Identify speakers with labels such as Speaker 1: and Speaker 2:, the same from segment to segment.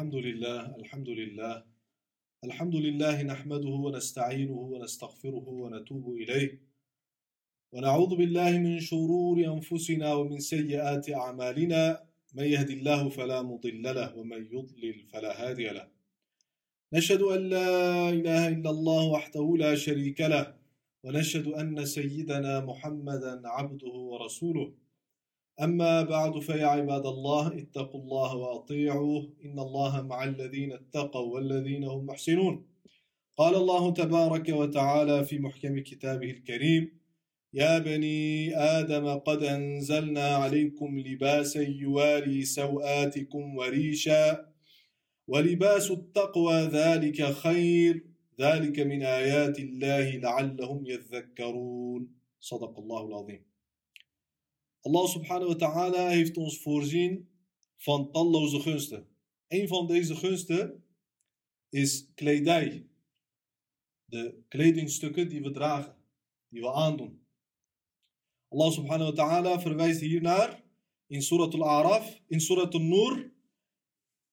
Speaker 1: الحمد لله الحمد لله. الحمد لله نحمده ونستعينه ونستغفره ونتوب إليه. ونعوذ بالله من شرور أنفسنا ومن سيئات أعمالنا. من يهد الله فلا مضل له ومن يضلل فلا هادي له. نشهد أن لا إله إلا الله وحده لا شريك له. ونشهد أن سيدنا محمدا عبده ورسوله. أما بعد فيا عباد الله اتقوا الله وأطيعوه إن الله مع الذين اتقوا والذين هم محسنون. قال الله تبارك وتعالى في محكم كتابه الكريم يا بني آدم قد أنزلنا عليكم لباسا يواري سوآتكم وريشا ولباس التقوى ذلك خير ذلك من آيات الله لعلهم يذكرون. صدق الله العظيم. Allah subhanahu wa ta'ala heeft ons voorzien van talloze gunsten. Een van deze gunsten is kledij. De kledingstukken die we dragen, die we aandoen. Allah subhanahu wa ta'ala verwijst hiernaar in Surat al-Araf, in Surat al-Nur.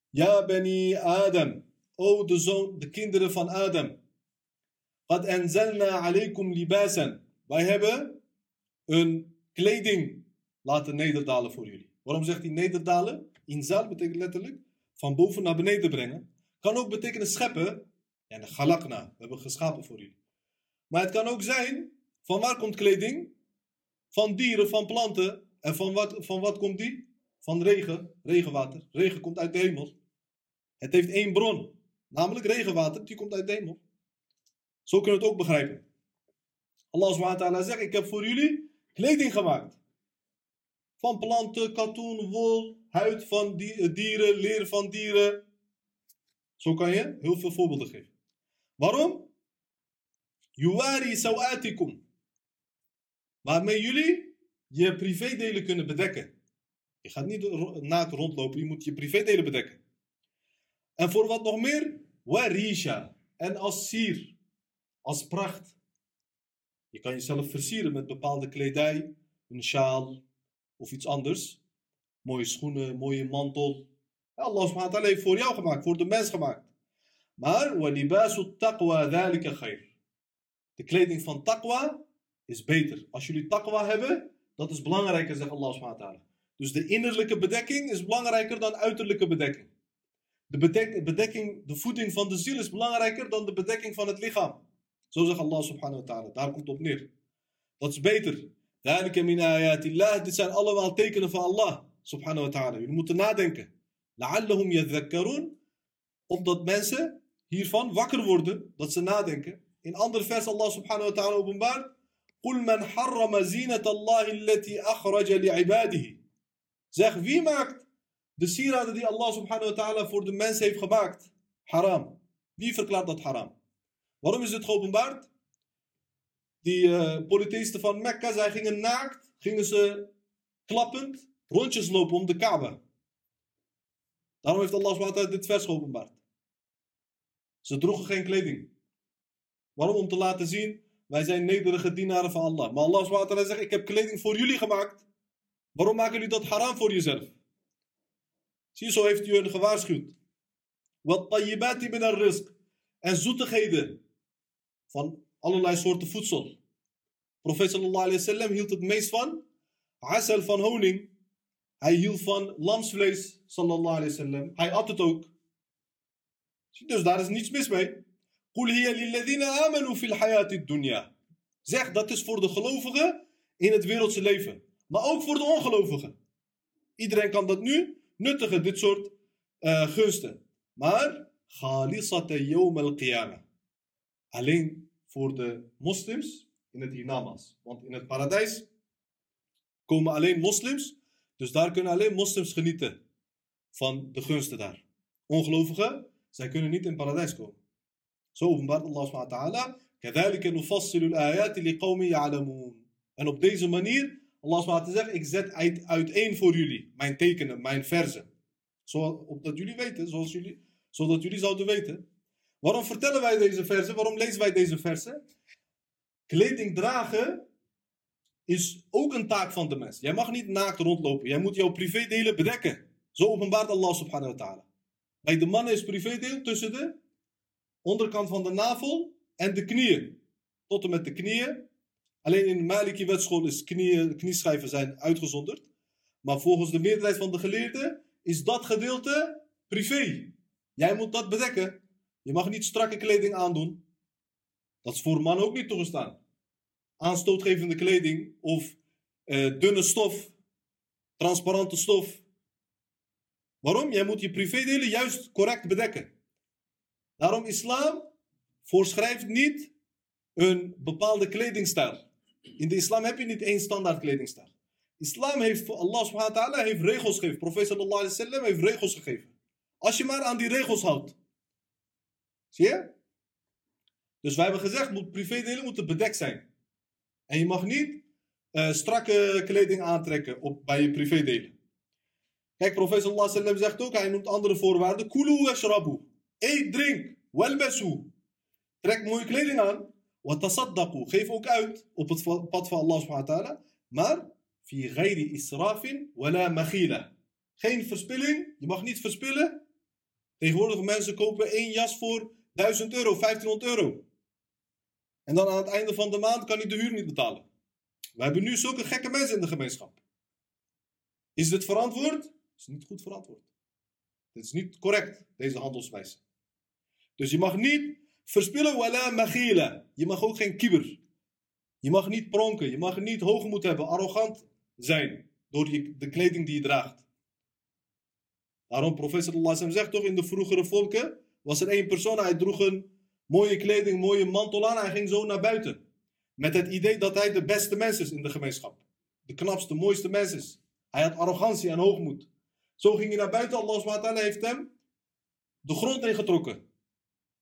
Speaker 1: Ja bani Adam, o de, zoon, de kinderen van Adam. Qad anzalna alaykum libasan. Wij hebben een kleding laten nederdalen voor jullie. Waarom zegt hij nederdalen? Inzal betekent letterlijk van boven naar beneden brengen. Kan ook betekenen scheppen. Ja, de galakna. We hebben geschapen voor jullie. Maar het kan ook zijn, van waar komt kleding? Van dieren, van planten. En van wat, van wat komt die? Van regen, regenwater. Regen komt uit de hemel. Het heeft één bron. Namelijk regenwater, die komt uit de hemel. Zo kunnen we het ook begrijpen. Allah subhanahu zegt, ik heb voor jullie kleding gemaakt. Van planten, katoen, wol, huid van dieren, leer van dieren. Zo kan je heel veel voorbeelden geven. Waarom? Yuwari sawatikum. Waarmee jullie je privédelen kunnen bedekken. Je gaat niet naakt rondlopen, je moet je privédelen bedekken. En voor wat nog meer? Warisha. En als sier. Als pracht. Je kan jezelf versieren met bepaalde kledij, een sjaal, of iets anders. Mooie schoenen, mooie mantel. Allah wa ta'ala heeft voor jou gemaakt, voor de mens gemaakt. Maar, taqwa. De kleding van taqwa is beter. Als jullie taqwa hebben, dat is belangrijker, zegt Allah wa ta'ala. Dus de innerlijke bedekking is belangrijker dan uiterlijke bedekking. De bedekking, de voeding van de ziel is belangrijker dan de bedekking van het lichaam. Zo zegt Allah subhanahu wa ta'ala. Daar komt het op neer. Dat is beter. من آيات الله Dit zijn allemaal tekenen van Allah subhanahu wa ta'ala. Jullie moeten nadenken. لعلهم يذكرون Opdat mensen hiervan wakker worden. Dat ze nadenken. In andere vers Allah subhanahu wa ta'ala openbaart. قل من حرم زينة الله التي أخرج لعباده. Zeg wie maakt de sieraden die Allah subhanahu wa ta'ala voor de mens heeft gemaakt haram? Wie verklaart dat haram? Waarom is het geopenbaard? Die uh, van Mekka, zij gingen naakt, gingen ze klappend rondjes lopen om de Kaaba. Daarom heeft Allah SWT dit vers geopenbaard. Ze droegen geen kleding. Waarom? Om te laten zien, wij zijn nederige dienaren van Allah. Maar Allah SWT zegt, ik heb kleding voor jullie gemaakt. Waarom maken jullie dat haram voor jezelf? Zie, zo heeft u hen gewaarschuwd. Wat tayyibati min al-rizq. En zoetigheden van allerlei soorten voedsel. Profeet sallallahu alayhi wasallam hield het meest van asal van honing. Hij hield van lamsvlees sallallahu alayhi wasallam. Hij at het ook. Dus daar is niets mis mee. Qul hiya amanu fil hayati dunya. Zeg dat is voor de gelovigen in het wereldse leven. Maar ook voor de ongelovigen. Iedereen kan dat nu nuttigen, dit soort uh, gunsten. Maar, khalisata yawm al-qiyamah. Alleen voor de moslims in het hiernamaals. Want in het paradijs komen alleen moslims, dus daar kunnen alleen moslims genieten van de gunsten daar. Ongelovigen, zij kunnen niet in het paradijs komen. Zo openbaart Allah subhanahu wa ta'ala. En op deze manier, Allah subhanahu zegt, ik zet uit, uiteen voor jullie mijn tekenen, mijn verzen. Zodat jullie weten, zoals jullie, zodat jullie zouden weten. Waarom vertellen wij deze versen? Waarom lezen wij deze versen? Kleding dragen is ook een taak van de mens. Jij mag niet naakt rondlopen. Jij moet jouw privédelen bedekken. Zo openbaart Allah subhanahu wa ta'ala. Bij de mannen is privédeel tussen de onderkant van de navel en de knieën. Tot en met de knieën. Alleen in de Maliki wetschool is knieën, knieschijven zijn uitgezonderd. Maar volgens de meerderheid van de geleerden is dat gedeelte privé. Jij moet dat bedekken. Je mag niet strakke kleding aandoen. Dat is voor mannen ook niet toegestaan. Aanstootgevende kleding of eh, dunne stof, transparante stof. Waarom? Jij moet je privédelen juist correct bedekken. Daarom islam voorschrijft niet een bepaalde kledingstijl. In de islam heb je niet één standaard kledingstijl. Islam heeft, Allah subhanahu wa ta'ala heeft regels gegeven. Profeet sallallahu wasallam heeft regels gegeven. Als je maar aan die regels houdt. Zie je? Dus wij hebben gezegd, moet, privédelen moeten bedekt zijn. En je mag niet uh, strakke kleding aantrekken op, bij je privédelen. Kijk, alaihi wasallam zegt ook, hij noemt andere voorwaarden. Kulu. Eet, drink. Welbesu. Trek mooie kleding aan. Geef ook uit op het pad van Allah subhanahu wa ta'ala. Maar, fi ghairi israfin wala maghila. Geen verspilling. Je mag niet verspillen. Tegenwoordig mensen kopen één jas voor 1000 euro, 1500 euro. En dan aan het einde van de maand kan hij de huur niet betalen. We hebben nu zulke gekke mensen in de gemeenschap. Is dit verantwoord? Het is niet goed verantwoord. Dit is niet correct, deze handelswijze. Dus je mag niet verspillen, wala magila. Je mag ook geen kibber. Je mag niet pronken. Je mag niet hoogmoed hebben, arrogant zijn. Door de kleding die je draagt. Daarom, professor Allah zegt toch in de vroegere volken. Was er één persoon, hij droeg een mooie kleding, mooie mantel aan. Hij ging zo naar buiten. Met het idee dat hij de beste mens is in de gemeenschap. De knapste, mooiste mens is. Hij had arrogantie en hoogmoed. Zo ging hij naar buiten. Allah SWT heeft hem de grond ingetrokken.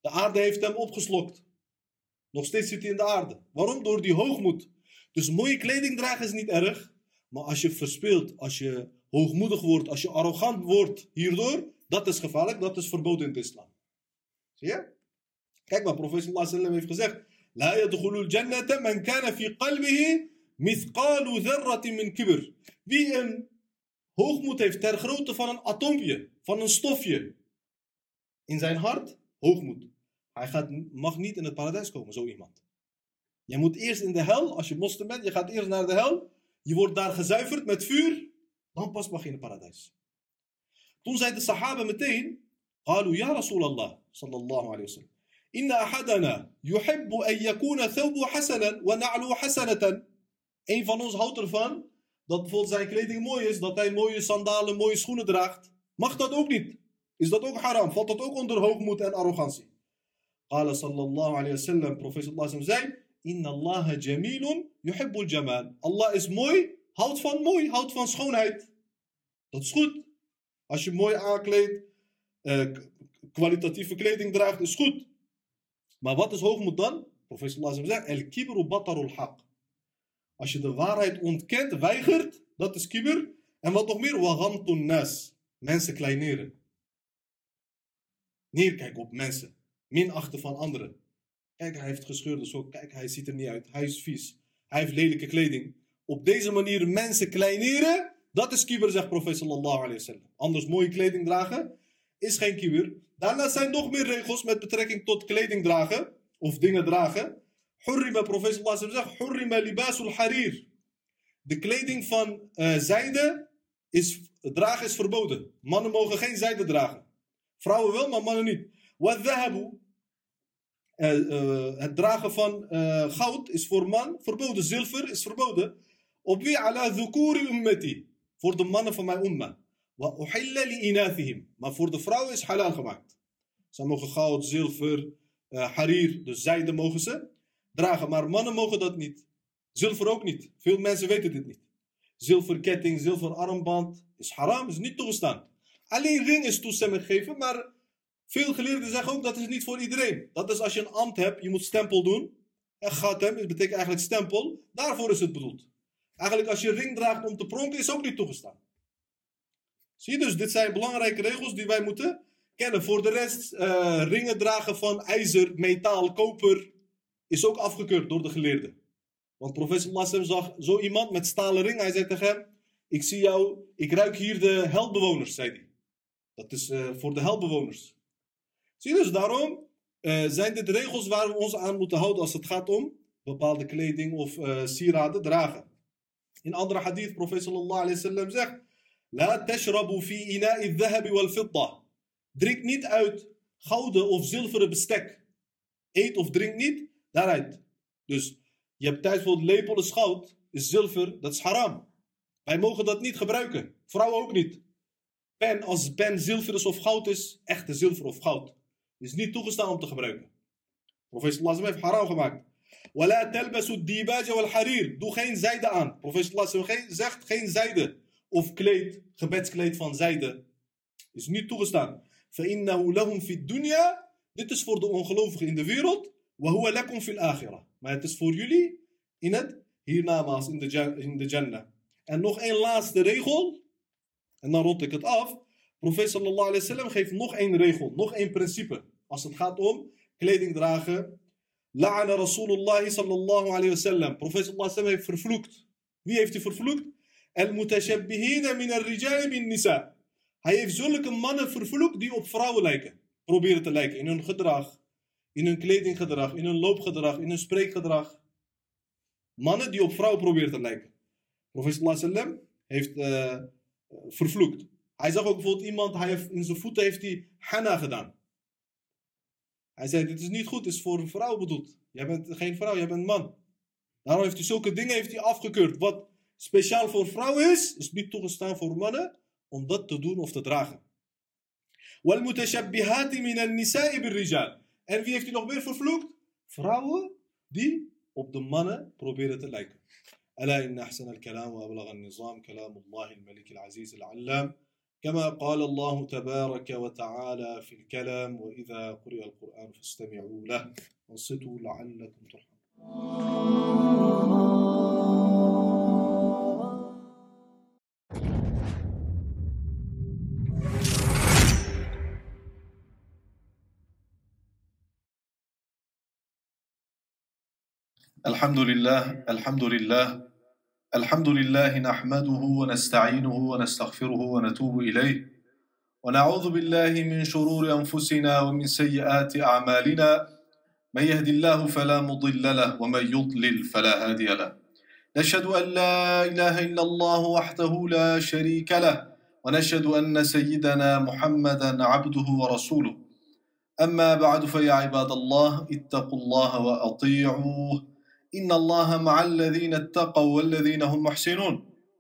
Speaker 1: De aarde heeft hem opgeslokt. Nog steeds zit hij in de aarde. Waarom? Door die hoogmoed. Dus mooie kleding dragen is niet erg. Maar als je verspeelt, als je hoogmoedig wordt, als je arrogant wordt hierdoor, dat is gevaarlijk, dat is verboden in het islam. Zie je? Kijk maar, profeet sallallahu heeft gezegd: La jannata man kana fi qalbihi mithqalu dharratin min kibr. Wie een hoogmoed heeft ter grootte van een atoompje, van een stofje in zijn hart, hoogmoed. Hij gaat, mag niet in het paradijs komen, zo iemand. Je moet eerst in de hel, als je moslim bent, je gaat eerst naar de hel. Je wordt daar gezuiverd met vuur. Dan pas mag je in het paradijs. Toen zei de sahaba meteen, قالوا يا رسول الله صلى الله عليه وسلم إن أحدنا يحب أن يكون ثوبه حسنا ونعله حسنة Een van ons houdt ervan dat bijvoorbeeld zijn kleding mooi is, dat hij mooie sandalen, mooie schoenen draagt. Mag dat ook niet? Is dat ook haram? Valt dat ook onder hoogmoed en arrogantie? قال صلى الله عليه وسلم profeet Allah zei Inna Allah jamilun yuhibbul jamal. Allah is mooi, houdt van mooi, houdt van schoonheid. Dat is goed. Als je mooi aankleedt, eh, kwalitatieve kleding draagt, is goed. Maar wat is hoogmoed dan? Profeet Allah zegt, el kibru batarul haq. Als je de waarheid ontkent, weigert, dat is kibber. En wat nog meer? Waghamtun nas. Mensen kleineren. Neerkijken op mensen minachten van anderen. Kijk, hij heeft gescheurde sok. Kijk, hij ziet er niet uit. Hij is vies. Hij heeft lelijke kleding. Op deze manier mensen kleineren, dat is kibber, zegt profeet sallallahu alayhi wasallam. Anders mooie kleding dragen, is geen kibber. Daarna zijn nog meer regels met betrekking tot kleding dragen, of dingen dragen. Hurrima, profeet wasallam zegt, hurrima libasul harir. De kleding van uh, zijde, is, dragen is verboden. Mannen mogen geen zijde dragen. Vrouwen wel, maar mannen niet. Wadhabu, uh, uh, het dragen van goud is voor man verboden. Zilver is verboden. Op ala dhukuri ummati. Voor de mannen van mijn umma. Maar voor de vrouwen is halal gemaakt. Ze mogen goud, zilver, harir, dus zijde mogen ze dragen. Maar mannen mogen dat niet. Zilver ook niet. Veel mensen weten dit niet. Zilverketting, zilver armband is haram, is niet toegestaan. Alleen ring is toestemming gegeven, maar veel geleerden zeggen ook dat is niet voor iedereen. Dat is als je een ambt hebt, je moet stempel doen. En gatem, dat betekent eigenlijk stempel. Daarvoor is het bedoeld. Eigenlijk als je ring draagt om te pronken, is ook niet toegestaan. Zie je dus, dit zijn belangrijke regels die wij moeten kennen. Voor de rest, uh, ringen dragen van ijzer, metaal, koper, is ook afgekeurd door de geleerden. Want professor Lassem zag zo iemand met stalen ring. Hij zei tegen hem, ik zie jou, ik ruik hier de heldbewoners, zei hij. Dat is eh, voor de helbewoners. Zie je dus, daarom eh, zijn dit regels waar we ons aan moeten houden als het gaat om bepaalde kleding of eh, sieraden dragen. In andere hadith, profeet sallallahu zegt, La tashrabu fi ina'i dhahabi wal fidda. Drink niet uit gouden of zilveren bestek. Eet of drink niet daaruit. Dus je hebt thuis bijvoorbeeld lepel is goud, is zilver, dat is haram. Wij mogen dat niet gebruiken. Vrouwen ook niet. Pen, als pen zilver is of goud is, echte zilver of goud. Is niet toegestaan om te gebruiken. Profeet wasallam heeft haram gemaakt. Wala talbasu dibaja wal harir. Doe geen zijde aan. Profeet wasallam zegt geen zijde Of kleed, gebedskleed van zijde. Is niet toegestaan. فَإِنَّهُ لَهُمْ فِي الدُّنْيَا Dit is voor de ongelovigen in de wereld. وَهُوَ لَكُمْ فِي الْآخِرَةِ Maar het is voor jullie in het hiernamaals, in de, jan- in de Jannah. En nog één laatste regel. En dan rond ik het af. Profeet sallallahu alaihi wasallam geeft nog één regel, nog één principe. Als het gaat om kleding dragen. La'ana Rasulullah sallallahu alaihi wasallam. Profeet sallallahu alaihi wasallam heeft vervloekt. Wie heeft hij vervloekt? Al-mutashabbihina min al-rijali bin nisa. Hij heeft zulke mannen vervloekt die op vrouwen lijken. Proberen te lijken in hun gedrag, in hun kledinggedrag, in hun loopgedrag, in hun spreekgedrag. Mannen die op vrouwen proberen te lijken. Profeet wasallam heeft eh, vervloekt. Hij zag ook bijvoorbeeld iemand, hij heeft, in zijn voeten heeft hij hanna gedaan. Hij zei, dit is niet goed, dit is voor een vrouw bedoeld. Jij bent geen vrouw, jij bent man. Daarom heeft hij zulke dingen heeft hij afgekeurd. Wat speciaal voor vrouwen is, is niet toegestaan voor mannen om dat te doen of te dragen. وَالْمُتَشَبِّهَاتِ مِنَ النِّسَاءِ بِالرِّجَالِ En wie heeft hij nog meer vervloekt? Vrouwen die op de mannen proberen te lijken. ألا إن أحسن الكلام وأبلغ النظام كلام الله الملك العزيز العلام كما قال الله تبارك وتعالى في الكلام وإذا قرئ القرآن فاستمعوا له وانصتوا لعلكم ترحمون الحمد لله الحمد لله الحمد لله نحمده ونستعينه ونستغفره ونتوب إليه. ونعوذ بالله من شرور أنفسنا ومن سيئات أعمالنا. من يهد الله فلا مضل له ومن يضلل فلا هادي له. نشهد أن لا إله إلا الله وحده لا شريك له. ونشهد أن سيدنا محمدا عبده ورسوله. أما بعد فيا عباد الله اتقوا الله وأطيعوه. إن الله مع الذين اتقوا والذين هم محسنون.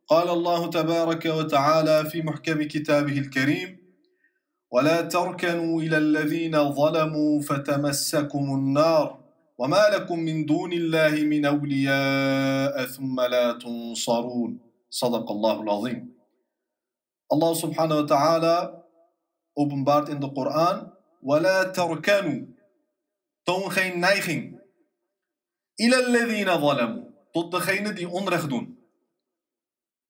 Speaker 1: قال الله تبارك وتعالى في محكم كتابه الكريم ولا تركنوا إلى الذين ظلموا فتمسكم النار وما لكم من دون الله من أولياء ثم لا تنصرون. صدق الله العظيم. الله سبحانه وتعالى openbaart in de ولا تركنوا toon geen neiging Tot degene die onrecht doen.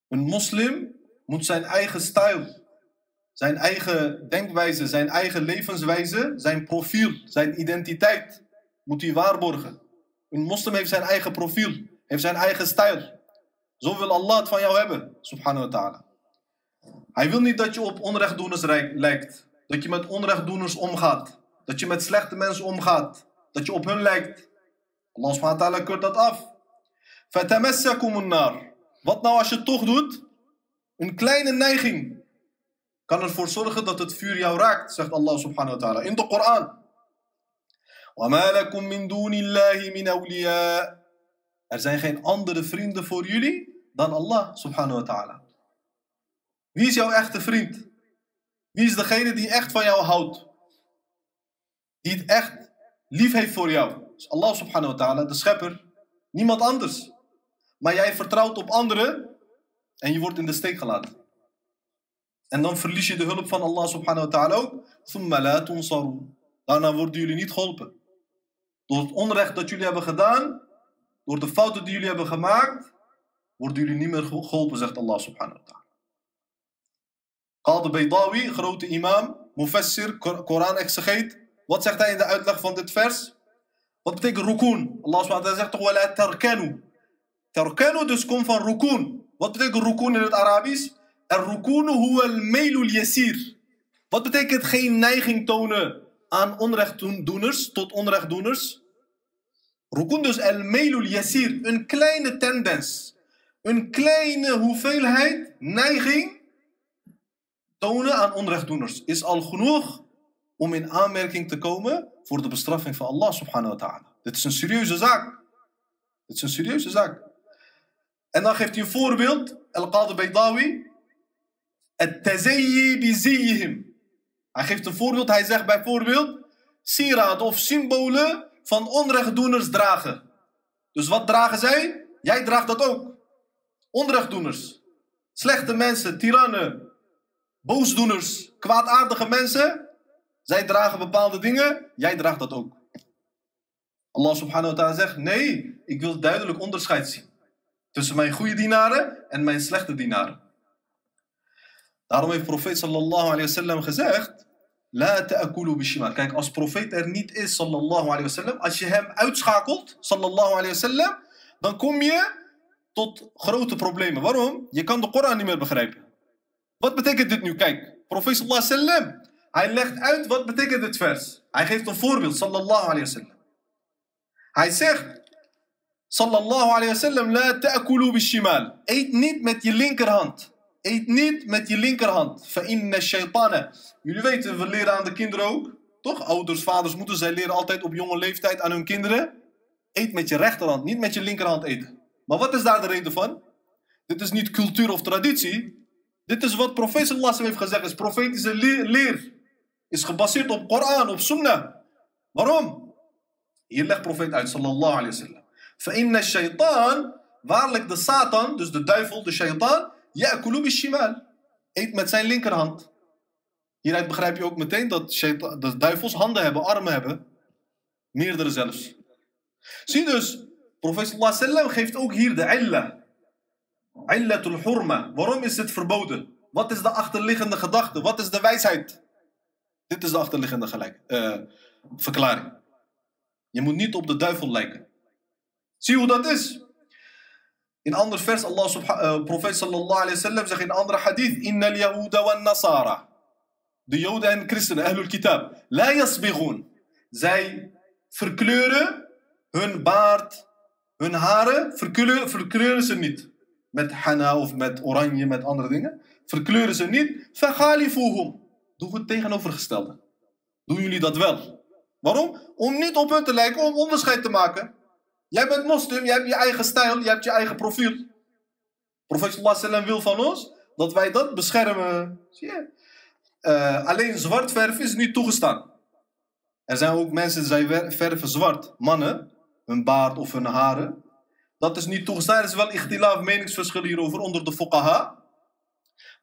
Speaker 1: Een moslim moet zijn eigen stijl, zijn eigen denkwijze, zijn eigen levenswijze, zijn profiel, zijn identiteit moet hij waarborgen. Een moslim heeft zijn eigen profiel, heeft zijn eigen stijl. Zo wil Allah het van jou hebben, subhanahu wa ta'ala. Hij wil niet dat je op onrechtdoeners lijkt, dat je met onrechtdoeners omgaat, dat je met slechte mensen omgaat, dat je op hun lijkt. Allah subhanahu wa ta'ala keurt dat af. فَتَمَسَّكُمُ النَّارِ Wat nou als je het toch doet? Een kleine neiging kan ervoor zorgen dat het vuur jou raakt, zegt Allah subhanahu wa ta'ala in de Koran. وَمَا لَكُم مِّن دُونِ اللَّهِ مِنْ أَوْلِيَاءَ Er zijn geen andere vrienden voor jullie dan Allah subhanahu wa ta'ala. Wie is jouw echte vriend? Wie is degene die echt van jou houdt? Die het echt lief heeft voor jou? Dus Allah subhanahu wa ta'ala, de schepper, niemand anders. Maar jij vertrouwt op anderen en je wordt in de steek gelaten. En dan verlies je de hulp van Allah subhanahu wa ta'ala ook. Daarna worden jullie niet geholpen. Door het onrecht dat jullie hebben gedaan, door de fouten die jullie hebben gemaakt, worden jullie niet meer geholpen, zegt Allah subhanahu wa ta'ala. Qadr Baydawi, grote imam, mufassir, Koran-exegeet. Wat zegt hij in de uitleg van dit vers? Wat betekent rukun? Allah subhanahu zegt toch wala terkenu. Terkenu dus komt van rukun. Wat betekent rukun in het Arabisch? Rukunu huwa al-mailul yasir.
Speaker 2: Wat betekent geen neiging tonen aan onrechtdoeners, tot onrechtdoeners? Rukun dus al-mailul yasir. Een kleine tendens. Een kleine hoeveelheid neiging tonen aan onrechtdoeners. Is al genoeg om in aanmerking te komen voor de bestraffing van Allah subhanahu wa ta'ala. Dit is een serieuze zaak. Dit is een serieuze zaak. En dan geeft hij een voorbeeld, Al-Qadi Baydawi, het-tazayyi biziyihim. Hij geeft een voorbeeld, hij zegt bijvoorbeeld, sieraad of symbolen van onrechtdoeners dragen. Dus wat dragen zij? Jij draagt dat ook. Onrechtdoeners. Slechte mensen, tirannen, boosdoeners, kwaadaardige mensen. Zij dragen bepaalde dingen, jij draagt dat ook. Allah subhanahu wa ta'ala zegt, nee, ik wil duidelijk onderscheid zien. Tussen mijn goede dienaren en mijn slechte dienaren. Daarom heeft profeet sallallahu alayhi wa sallam gezegd, La ta'akulu. Kijk, als profeet er niet is, sallallahu alayhi als je hem uitschakelt, sallallahu alayhi dan kom je tot grote problemen. Waarom? Je kan de Koran niet meer begrijpen. Wat betekent dit nu? Kijk, profeet sallallahu alayhi hij legt uit wat betekent dit vers. Hij geeft een voorbeeld, sallallahu alayhi wa sallam. Hij zegt, sallallahu alayhi wa sallam, la ta'akulu bishimal. Eet niet met je linkerhand. Eet niet met je linkerhand. Fa'inna. Jullie weten, we leren aan de kinderen ook. Toch? Ouders, vaders, moeders, zij leren altijd op jonge leeftijd aan hun kinderen. Eet met je rechterhand, niet met je linkerhand eten. Maar wat is daar de reden van? Dit is niet cultuur of traditie. Dit is wat profeet sallallahu heeft gezegd. is profetische leer. Is gebaseerd op Koran, op sunnah. Waarom? Hier legt profeet uit, sallallahu alayhi wa sallam. Shaytan, waarlijk de Satan, dus de duivel, de shaytan, Ya'kulu bishimal. Eet met zijn linkerhand. Hieruit begrijp je ook meteen dat de duivels handen hebben, armen hebben. Meerdere zelfs. Zie dus, profeet sallallahu geeft ook hier de illa. Illatul hurma. Waarom is het verboden? Wat is de achterliggende gedachte? Wat is de wijsheid? Dit is de achterliggende gelijk, uh, verklaring. Je moet niet op de duivel lijken. Zie hoe dat is. In ander vers, Allah uh, profeet sallallahu alayhi zegt in andere hadith, Inna al-Yahuda wa nasara. De Joden en christenen, Ahlul Kitab. La yasbighun. Zij verkleuren hun baard, hun haren, verkleuren, ze niet. Met hana of met oranje, met andere dingen. Verkleuren ze niet. Faghalifuhum. Doe het tegenovergestelde. Doen jullie dat wel? Waarom? Om niet op hun te lijken, om onderscheid te maken. Jij bent moslim, jij hebt je eigen stijl, je hebt je eigen profiel. Profeet wil van ons dat wij dat beschermen. Zie je? Uh, alleen zwart verven is niet toegestaan. Er zijn ook mensen die verven zwart. Mannen, hun baard of hun haren. Dat is niet toegestaan. Er is wel ikhtilaf meningsverschil hierover onder de fuqaha.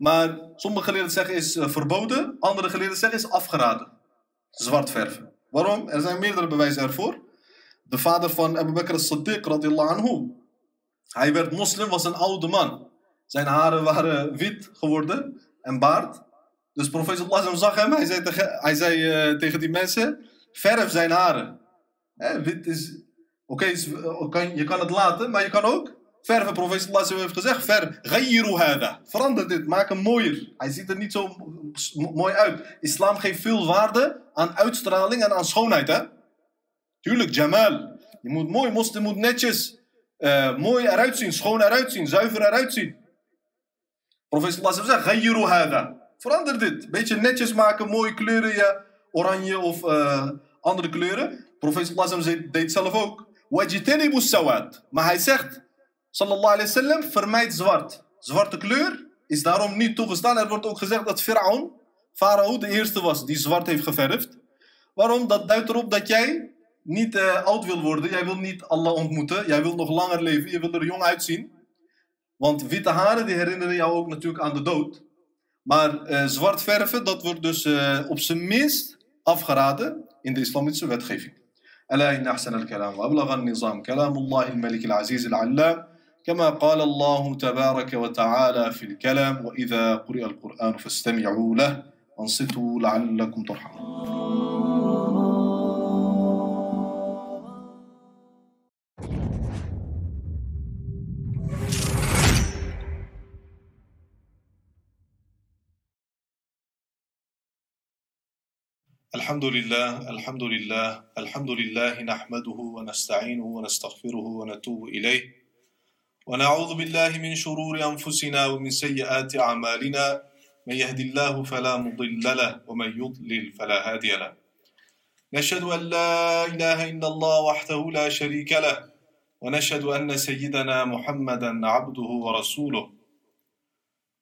Speaker 2: Maar sommige geleerden zeggen is uh, verboden. Andere geleerden zeggen is afgeraden. Zwart verven. Waarom? Er zijn meerdere bewijzen ervoor de vader van Abu Bakr as-Siddiq radiyallahu anhu. Hij werd moslim, was een oude man. Zijn haren waren wit geworden en baard. Dus profeet sallallahu zag hem, hij zei, tegen, hij zei uh, tegen die mensen, verf zijn haren. Wit is, oké, okay, je kan het laten, maar je kan ook verven. Profeet sallallahu heeft gezegd, verf, ghayru hada. Verander dit, maak hem mooier. Hij ziet er niet zo mooi uit. Islam geeft veel waarde aan uitstraling en aan schoonheid, hè. Tuurlijk, Jamal. Je moet mooi, moslim moet netjes, uh, mooi eruit zien, schoon eruit zien, zuiver eruit zien. Profeet sallallahu zegt, Ghayru hada. Verander dit. Beetje netjes maken, mooie kleuren, ja, oranje of uh, andere kleuren. Profeet sallallahu deed zelf ook. Wajitanibu sawad. Maar hij zegt, sallallahu alayhi wasallam, vermijd zwart. Zwarte kleur is daarom niet toegestaan. Er wordt ook gezegd dat Firaun, Farao, de eerste was die zwart heeft geverfd. Waarom? Dat duidt erop dat jij niet uh, oud wil worden. Jij wil niet Allah ontmoeten. Jij wil nog langer leven. Je wil er jong uitzien. Want witte haren die herinneren jou ook natuurlijk aan de dood. Maar uh, zwart verven, dat wordt dus uh, op zijn minst afgeraden in de islamitische wetgeving. ألا إن أحسن الكلام وأبلغ النظام كلام الله الملك العزيز العلام كما قال الله تبارك وتعالى في الكلام وإذا قرئ القرآن فاستمعوا له وانصتوا لعلكم ترحمون.
Speaker 1: الحمد لله الحمد لله الحمد لله نحمده ونستعينه ونستغفره ونتوب إليه. ونعوذ بالله من شرور أنفسنا ومن سيئات أعمالنا. من يهد الله فلا مضل له ومن يضلل فلا هادي له. نشهد أن لا إله إلا الله وحده لا شريك له ونشهد أن سيدنا محمدا عبده ورسوله.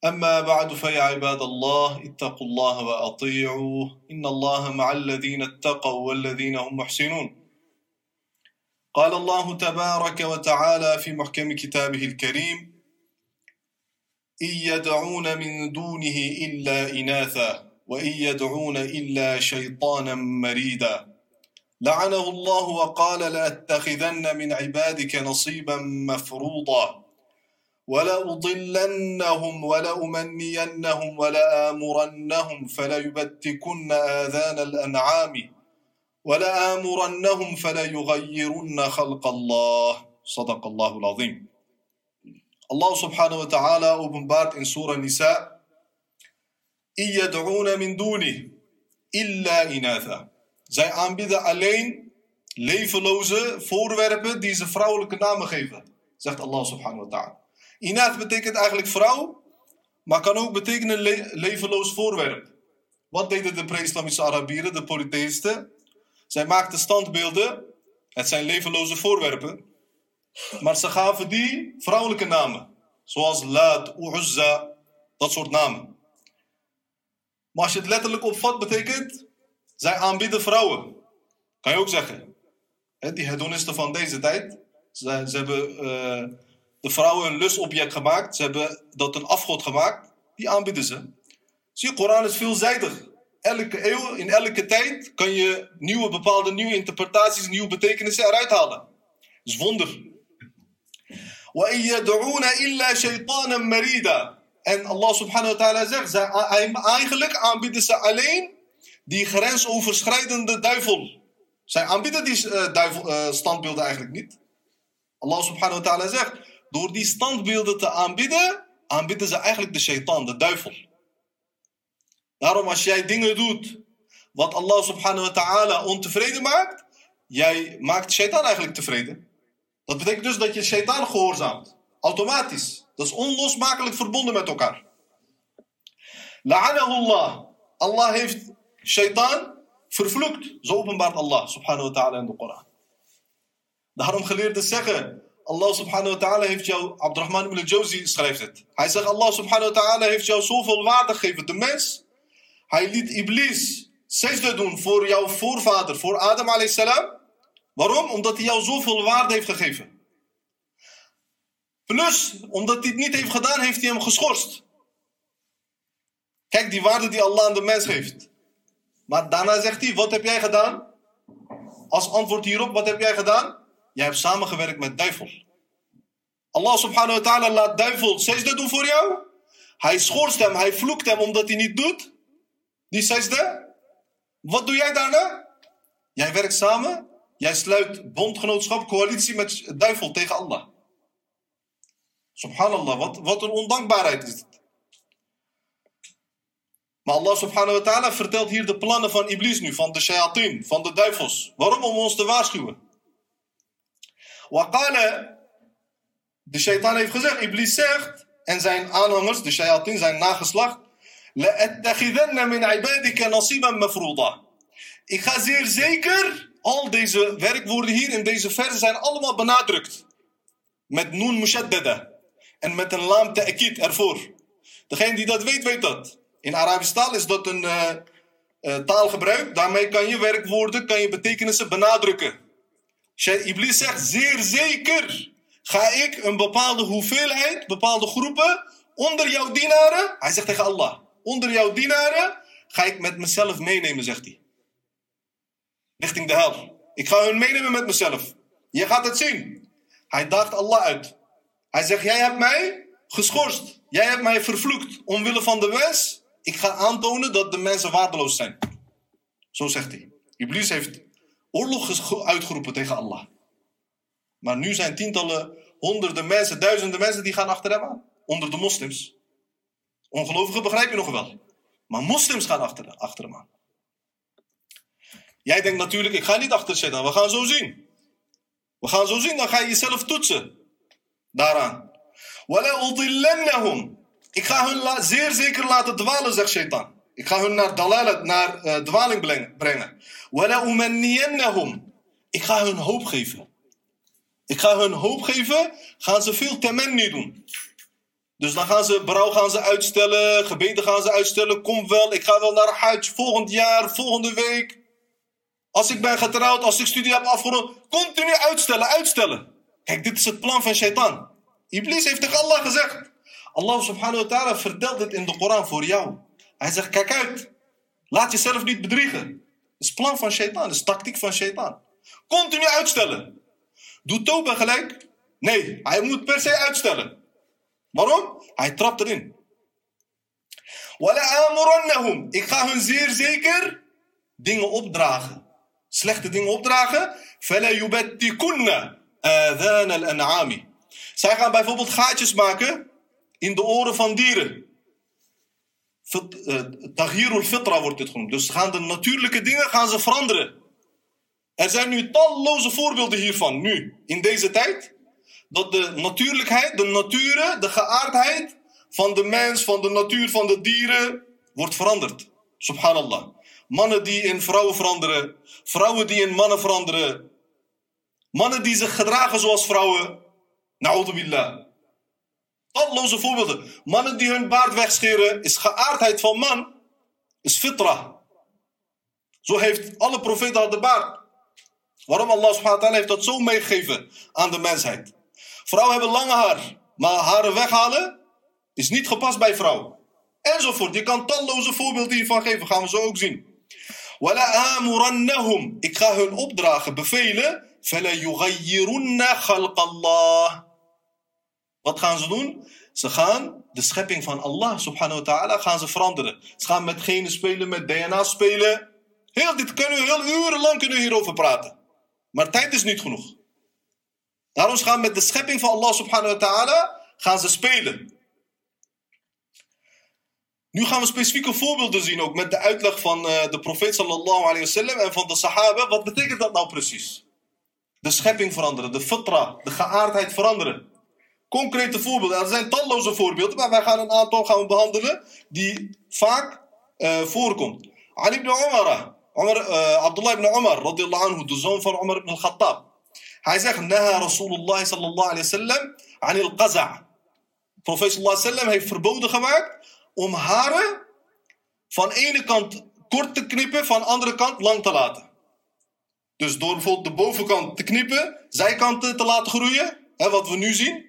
Speaker 1: أما بعد فيا عباد الله اتقوا الله وأطيعوه إن الله مع الذين اتقوا والذين هم محسنون. قال الله تبارك وتعالى في محكم كتابه الكريم إن يدعون من دونه إلا إناثا وإن يدعون إلا شيطانا مريدا. لعنه الله وقال لأتخذن من عبادك نصيبا مفروضا. ولأضلنهم ولأمنينهم ولآمرنهم فليبتكن آذان الأنعام. ولآمرنهم فليغيرن خلق الله صدق الله العظيم Allah subhanahu wa ta'ala openbaart in Surah Nisa Iyad'una min duni illa inatha. Zij aanbieden alleen levenloze voorwerpen die ze vrouwelijke namen geven, zegt Allah subhanahu wa ta'ala. Inath betekent eigenlijk vrouw, maar kan ook betekenen le levenloos voorwerp. Wat deden de pre-islamische Arabieren, de polytheïsten? Zij maakten standbeelden, het zijn levenloze voorwerpen, maar ze gaven die vrouwelijke namen. Zoals Laat, Uzza, dat soort namen. Maar als je het letterlijk opvat, betekent zij aanbieden vrouwen. Kan je ook zeggen. Die hedonisten van deze tijd, ze, hebben uh, de vrouwen een lustobject gemaakt. Ze hebben dat een afgod gemaakt. Die aanbieden ze. Zie je, Koran is veelzijdig elke eeuw, in elke tijd, kan je nieuwe, bepaalde nieuwe interpretaties, nieuwe betekenissen eruit halen. Dat is wonder. En Allah subhanahu wa ta'ala zegt, eigenlijk aanbieden ze alleen die grensoverschrijdende duivel. Zij aanbieden die eh, duivel, eh, standbeelden eigenlijk niet. Allah subhanahu wa ta'ala zegt, door die standbeelden te aanbieden, aanbieden ze eigenlijk de shaitan, de duivel. Daarom als jij dingen doet wat Allah subhanahu wa ta'ala ontevreden maakt, jij maakt shaitan eigenlijk tevreden. Dat betekent dus dat je shaitan gehoorzaamt. Automatisch. Dat is onlosmakelijk verbonden met elkaar. La'anahullah. Allah heeft shaitan vervloekt. Zo openbaart Allah subhanahu wa ta'ala in de Koran. Daarom geleerden zeggen, Allah subhanahu wa ta'ala heeft jou, Abdurrahman ibn al-Jawzi schrijft het. Hij zegt, Allah subhanahu wa ta'ala heeft jou zoveel waarde gegeven. De mens, hij liet Iblis zesde doen voor jouw voorvader, voor Adam salam. Waarom? Omdat hij jou zoveel waarde heeft gegeven. Plus, omdat hij het niet heeft gedaan, heeft hij hem geschorst. Kijk die waarde die Allah aan de mens heeft. Maar daarna zegt hij, wat heb jij gedaan? Als antwoord hierop, wat heb jij gedaan? Jij hebt samengewerkt met duivel. Allah subhanahu wa ta'ala laat duivel zesde doen voor jou. Hij schorst hem, hij vloekt hem omdat hij niet doet. Die zesde. Wat doe jij daarna? Jij werkt samen Jij sluit bondgenootschap, coalitie met duivel tegen Allah. Subhanallah, wat, wat een ondankbaarheid is het. Maar Allah subhanahu wa ta'ala vertelt hier de plannen van Iblis nu, van de shayatin, van de duivels. Waarom? Om ons te waarschuwen. Waqala, de shaitan heeft gezegd, Iblis zegt, en zijn aanhangers, de shayatin, zijn nageslacht, لَأَتَّخِذَنَّ مِنْ عِبَادِكَ نَصِيبًا مَفْرُوضًا Ik ga zeer zeker al deze werkwoorden hier in deze verse zijn allemaal benadrukt. Met noon mushaddada. En met een laam ta'kid ervoor. Degene die dat weet, weet dat. In Arabische taal is dat een uh, uh, taalgebruik. Daarmee kan je werkwoorden, kan je betekenissen benadrukken. Iblis zegt, zeer zeker ga ik een bepaalde hoeveelheid, bepaalde groepen onder jouw dienaren. Hij zegt tegen Allah, onder jouw dienaren ga ik met mezelf meenemen, zegt hij richting de hel. Ik ga hun meenemen met mezelf. Je gaat het zien. Hij daagt Allah uit. Hij zegt, jij hebt mij geschorst. Jij hebt mij vervloekt omwille van de wens. Ik ga aantonen dat de mensen waardeloos zijn. Zo zegt hij. Iblis heeft oorlog uitgeroepen tegen Allah. Maar nu zijn tientallen, honderden mensen, duizenden mensen die gaan achter hem aan. Onder de moslims. Ongelovigen begrijp je nog wel. Maar moslims gaan achter, achter hem aan. Jij denkt natuurlijk, ik ga niet achter shaitan. We gaan zo zien. We gaan zo zien, dan ga je jezelf toetsen. Daaraan. Ik ga hun zeer zeker laten dwalen, zegt shaitan. Ik ga hun naar dalalat, naar eh, dwaling brengen-. Ik ga hun hoop geven. Ik ga hun hoop geven, gaan ze veel temenni doen. Dus dan gaan ze berouw gaan ze uitstellen, gebeden gaan ze uitstellen. Kom wel, ik ga wel naar Hajj volgend jaar, volgende week. Als ik ben getrouwd, als ik studie heb afgerond. Continu uitstellen, uitstellen. Kijk, dit is het plan van shaitan. Iblis heeft tegen Allah gezegd. Allah subhanahu wa ta'ala vertelt dit in de Koran voor jou. Hij zegt, kijk uit. Laat jezelf niet bedriegen. Het is plan van shaitan, het is tactiek van shaitan. Continu uitstellen. Doe Toba gelijk? Nee, hij moet per se uitstellen. Waarom? Hij trapt erin. Ik ga hun zeer zeker dingen opdragen. Slechte dingen opdragen. Zij gaan bijvoorbeeld gaatjes maken in de oren van dieren. Eh, Taghirul fitra wordt dit genoemd. Dus gaan de natuurlijke dingen gaan ze veranderen. Er zijn nu talloze voorbeelden hiervan, nu, in deze tijd. Dat de natuurlijkheid, de nature, de geaardheid van de mens, van de natuur, van de dieren, wordt veranderd. Subhanallah. Mannen die in vrouwen veranderen, vrouwen die in mannen veranderen. Mannen die zich gedragen zoals vrouwen. Na'udhu billah. Talloze voorbeelden. Mannen die hun baard wegscheren, is geaardheid van man, is fitra. Zo heeft alle profeten al de baard. Waarom Allah subhanahu wa ta'ala heeft dat zo meegegeven aan de mensheid. Vrouwen hebben lange haar, maar haren weghalen is niet gepast bij vrouwen. Enzovoort. Je kan talloze voorbeelden hiervan geven, gaan we zo ook zien. Ik ga hun opdragen, bevelen. Wat gaan ze doen? Ze gaan de schepping van Allah subhanahu wa ta'ala gaan ze veranderen. Ze gaan met genen spelen, met DNA spelen. Heel, dit kunnen we heel urenlang kunnen we hierover praten. Maar tijd is niet genoeg. Daarom ze gaan met de schepping van Allah subhanahu wa ta'ala gaan ze spelen. Nu gaan we specifieke voorbeelden zien ook met de uitleg van eh, de profeet sallallahu alayhi wasallam en van de sahaba. Wat betekent dat nou precies? De schepping veranderen, de fitra, de geaardheid veranderen. Concrete voorbeelden, er zijn talloze voorbeelden, maar wij gaan een aantal gaan we behandelen die vaak eh, voorkomt. Ali ibn Umar, Umar eh, Abdullah ibn Umar, radiyallahu anhu, de zoon van Umar ibn al-Khattab. Hij zegt, Naha Rasulullah sallallahu alayhi wasallam, anil qaza'. Profeet sallallahu alayhi heeft verboden gemaakt om haren van ene kant kort te knippen, van de andere kant lang te laten. Dus door bijvoorbeeld de bovenkant te knippen, zijkanten te laten groeien, hè, wat we nu zien.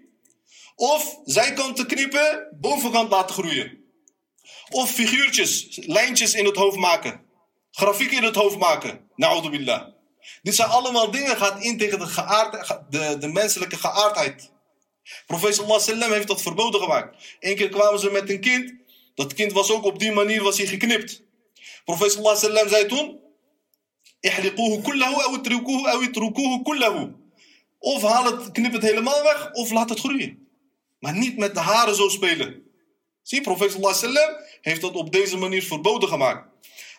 Speaker 1: Of zijkant te knippen, bovenkant laten groeien. Of figuurtjes, lijntjes in het hoofd maken. Grafieken in het hoofd maken. Na'udhu billah. Dit zijn allemaal dingen, gaat in tegen de, geaard, de, de menselijke geaardheid. Profeet wasallam heeft dat verboden gemaakt. Eén keer kwamen ze met een kind. Dat kind was ook op die manier was hij geknipt. Profeet wasallam zei toen. Of haal het, knip het helemaal weg of laat het groeien. Maar niet met de haren zo spelen. Zie, profeet wasallam heeft dat op deze manier verboden gemaakt.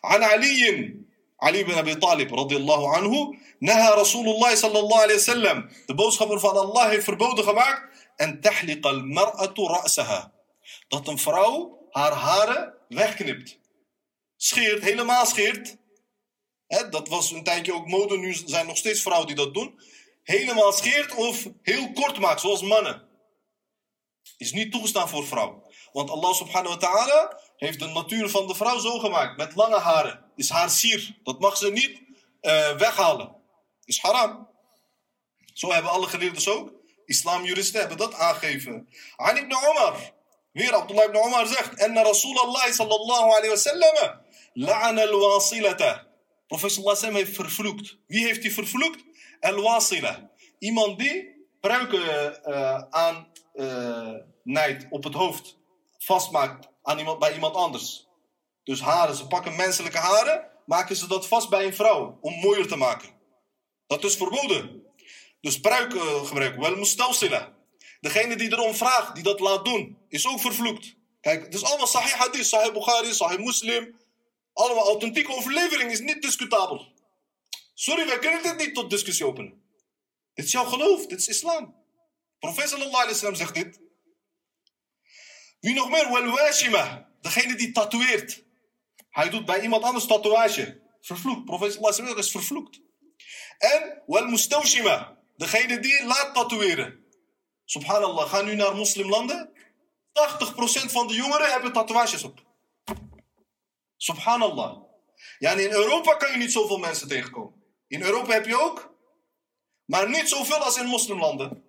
Speaker 1: An Ali, Ali ibn Abi Talib radiyallahu anhu, naha Rasulullah sallallahu alaihi wasallam. De boodschapper van Allah heeft verboden gemaakt. En tahliq al-mar'atu ra'saha. Dat een vrouw haar haren wegknipt. Scheert, helemaal scheert. Hè, dat was een tijdje ook mode, nu zijn nog steeds vrouwen die dat doen. Helemaal scheert of heel kort maakt, zoals mannen. Is niet toegestaan voor vrouw. Want Allah subhanahu wa ta'ala heeft de natuur van de vrouw zo gemaakt. Met lange haren. Is haar sier. Dat mag ze niet uh, weghalen. Is haram. Zo hebben alle geleerden ook. Islamjuristen hebben dat aangegeven. An ibn Umar. Weer Abdullah ibn Umar zegt. En Rasulallah sallallahu alayhi wa sallam. La'ana al-wasilata. Professor sallallahu heeft vervloekt. Wie heeft hij vervloekt? Al-wasila. Iemand die pruiken uh, aan uh, op het hoofd. Vastmaakt aan iemand, bij iemand anders. Dus haren. Ze pakken menselijke haren. Maken ze dat vast bij een vrouw. Om mooier te maken. Dat is verboden. Dus pruik uh, gebruiken. Wel mustalsila. Degene die erom vraagt, die dat laat doen, is ook vervloekt. Kijk, het is allemaal sahih hadith, sahih Bukhari, sahih Muslim. Allemaal authentieke overlevering is niet discutabel. Sorry, wij kunnen dit niet tot discussie openen. Dit is jouw geloof, dit is islam. Alaihi wasallam zegt dit. Wie nog meer? Wal Degene die tatoeëert. Hij doet bij iemand anders tatoeage. Vervloekt. Profeet wasallam is vervloekt. En wal mustawshima. Degene die laat tatoeëren. Subhanallah, ga nu naar moslimlanden. 80% van de jongeren hebben tatoeages op. Subhanallah. Ja, in Europa kan je niet zoveel mensen tegenkomen. In Europa heb je ook, maar niet zoveel als in moslimlanden.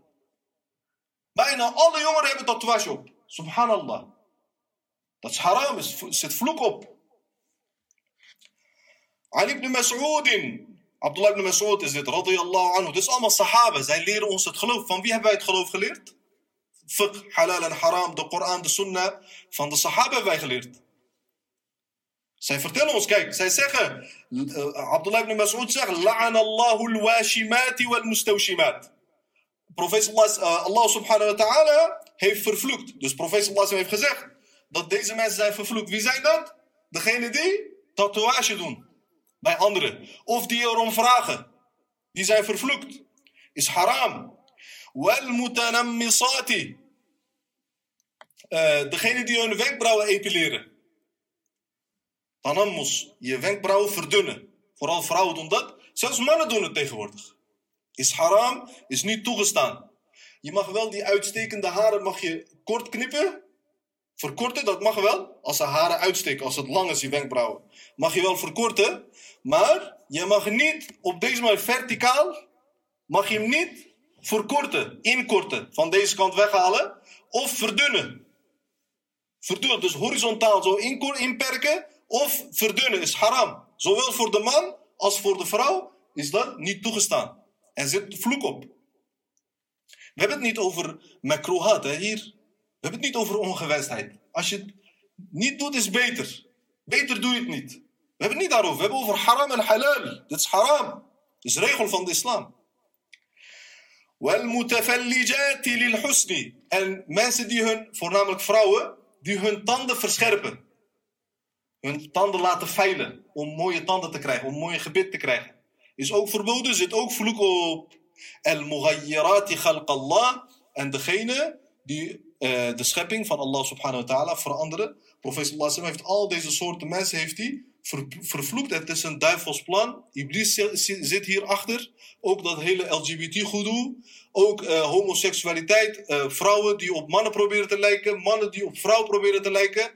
Speaker 1: Bijna alle jongeren hebben tatoeage op. Subhanallah. Dat is haram, er zit vloek op. Ali ibn Mas'udin. Abdullah ibn Mas'ud is dit, radiyallahu anhu. Dit is allemaal sahaba. Zij leren ons het geloof. Van wie hebben wij het geloof geleerd? Fiqh, halal en haram, de Koran, de sunnah. Van de sahaba hebben wij geleerd. Zij vertellen ons, kijk, zij zeggen, uh, Abdullah ibn Mas'ud zegt, La'an Allahu al-washimati wal-mustawshimat. Profeet uh, Allah subhanahu wa ta'ala heeft vervloekt. Dus profeet sallallahu heeft gezegd dat deze mensen zijn vervloekt. Wie zijn dat? Degene die tatoeage doen bij anderen. Of die erom vragen. Die zijn vervloekt. Is haram. Wal mutanammisati. Uh, degene die hun wenkbrauwen epileren. Tanammus, je wenkbrauwen verdunnen. Vooral vrouwen doen dat. Zelfs mannen doen het tegenwoordig. Is haram, is niet toegestaan. Je mag wel die uitstekende haren mag je kort knippen. Verkorten, dat mag wel. Als de haren uitsteken, als het lang is, die wenkbrauwen. Mag je wel verkorten. Maar je mag niet op deze manier verticaal, mag je hem niet verkorten, inkorten. Van deze kant weghalen. Of verdunnen. Verdunnen, dus horizontaal zo inperken. Of verdunnen is haram. Zowel voor de man als voor de vrouw is dat niet toegestaan. Er zit vloek op. We hebben het niet over makrohat, hier. We hebben het niet over ongewenstheid. Als je het niet doet, is beter. Beter doe je het niet. We hebben het niet daarover. We hebben het over haram en halal. Dit is haram. Dat is regel van de islam. En mensen die hun, voornamelijk vrouwen, die hun tanden verscherpen. Hun tanden laten veilen. Om mooie tanden te krijgen, om mooie gebit te krijgen. Is ook verboden, zit ook vloek op. Al-mughayyirati khalq Allah. En degene die uh, de schepping van Allah subhanahu wa ta'ala veranderen. Profeet sallallahu heeft al deze soorten mensen heeft hij ver, vervloekt. Het is een duivels plan. Iblis zit hierachter. Ook dat hele LGBT-goedoe. Ook uh, homoseksualiteit. Uh, vrouwen die op mannen proberen te lijken. Mannen die op vrouwen proberen te lijken.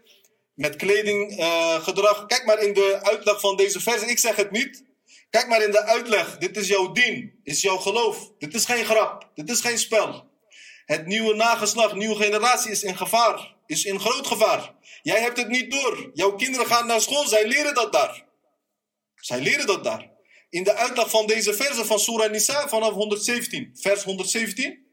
Speaker 1: Met kledinggedrag. Kijk maar in de uitleg van deze vers. Ik zeg het niet. Kijk maar in de uitleg. Dit is jouw dien. Is jouw geloof. Dit is geen grap. Dit is geen spel. Het nieuwe nageslacht, nieuwe generatie is in gevaar. Is in groot gevaar. Jij hebt het niet door. Jouw kinderen gaan naar school. Zij leren dat daar. Zij leren dat daar. In de uitleg van deze versen van Surah Nisa vanaf 117. Vers 117.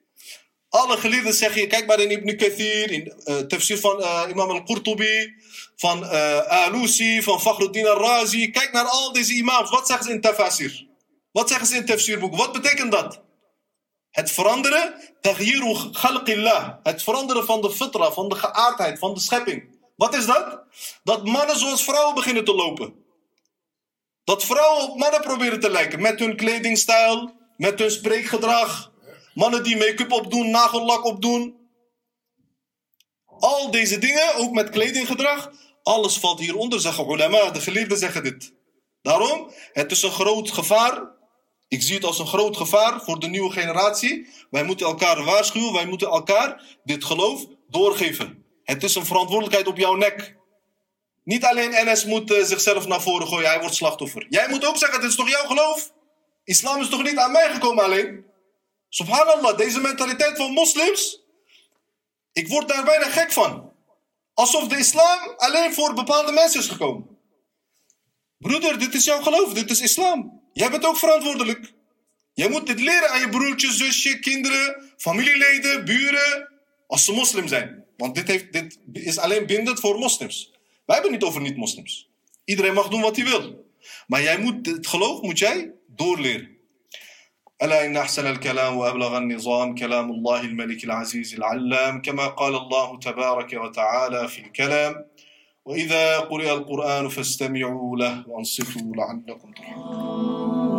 Speaker 1: Alle geleerden zeggen je, kijk maar in Ibn Kathir, in uh, tafsir van uh, Imam al-Qurtubi, van uh, Alusi, van Fakhruddin al-Razi. Kijk naar al deze imams. Wat zeggen ze in tafsir? Wat zeggen ze in tafsirboek? Wat betekent dat? Het veranderen, taghyiru khalqillah. Het veranderen van de fitra, van de geaardheid, van de schepping. Wat is dat? Dat mannen zoals vrouwen beginnen te lopen. Dat vrouwen op mannen proberen te lijken. Met hun kledingstijl, met hun spreekgedrag. Mannen die make-up opdoen, nagellak opdoen. Al deze dingen, ook met kledinggedrag. Alles valt hieronder, zeggen ulama. De geleerden zeggen dit. Daarom, het is een groot gevaar ik zie het als een groot gevaar voor de nieuwe generatie. Wij moeten elkaar waarschuwen, wij moeten elkaar dit geloof doorgeven. Het is een verantwoordelijkheid op jouw nek. Niet alleen NS moet uh, zichzelf naar voren gooien, hij wordt slachtoffer. Jij moet ook zeggen, het is toch jouw geloof? Islam is toch niet aan mij gekomen alleen? Subhanallah, deze mentaliteit van moslims. Ik word daar bijna gek van. Alsof de islam alleen voor bepaalde mensen is gekomen. Broeder, dit is jouw geloof, dit is islam. Jij bent ook verantwoordelijk. Jij moet dit leren aan je broertje, zusje, kinderen, familieleden, buren, als ze moslim zijn. Want dit, heeft, dit is alleen bindend voor moslims. Wij hebben niet over niet-moslims. Iedereen mag doen wat hij wil. Maar jij moet, het geloof moet jij doorleren. ألا إن أحسن الكلام وأبلغ النظام كلام الله الملك العزيز العلام كما قال الله تبارك وتعالى في الكلام. وإذا قرئ القرآن فاستمعوا له وأنصتوا لعلكم ترحمون.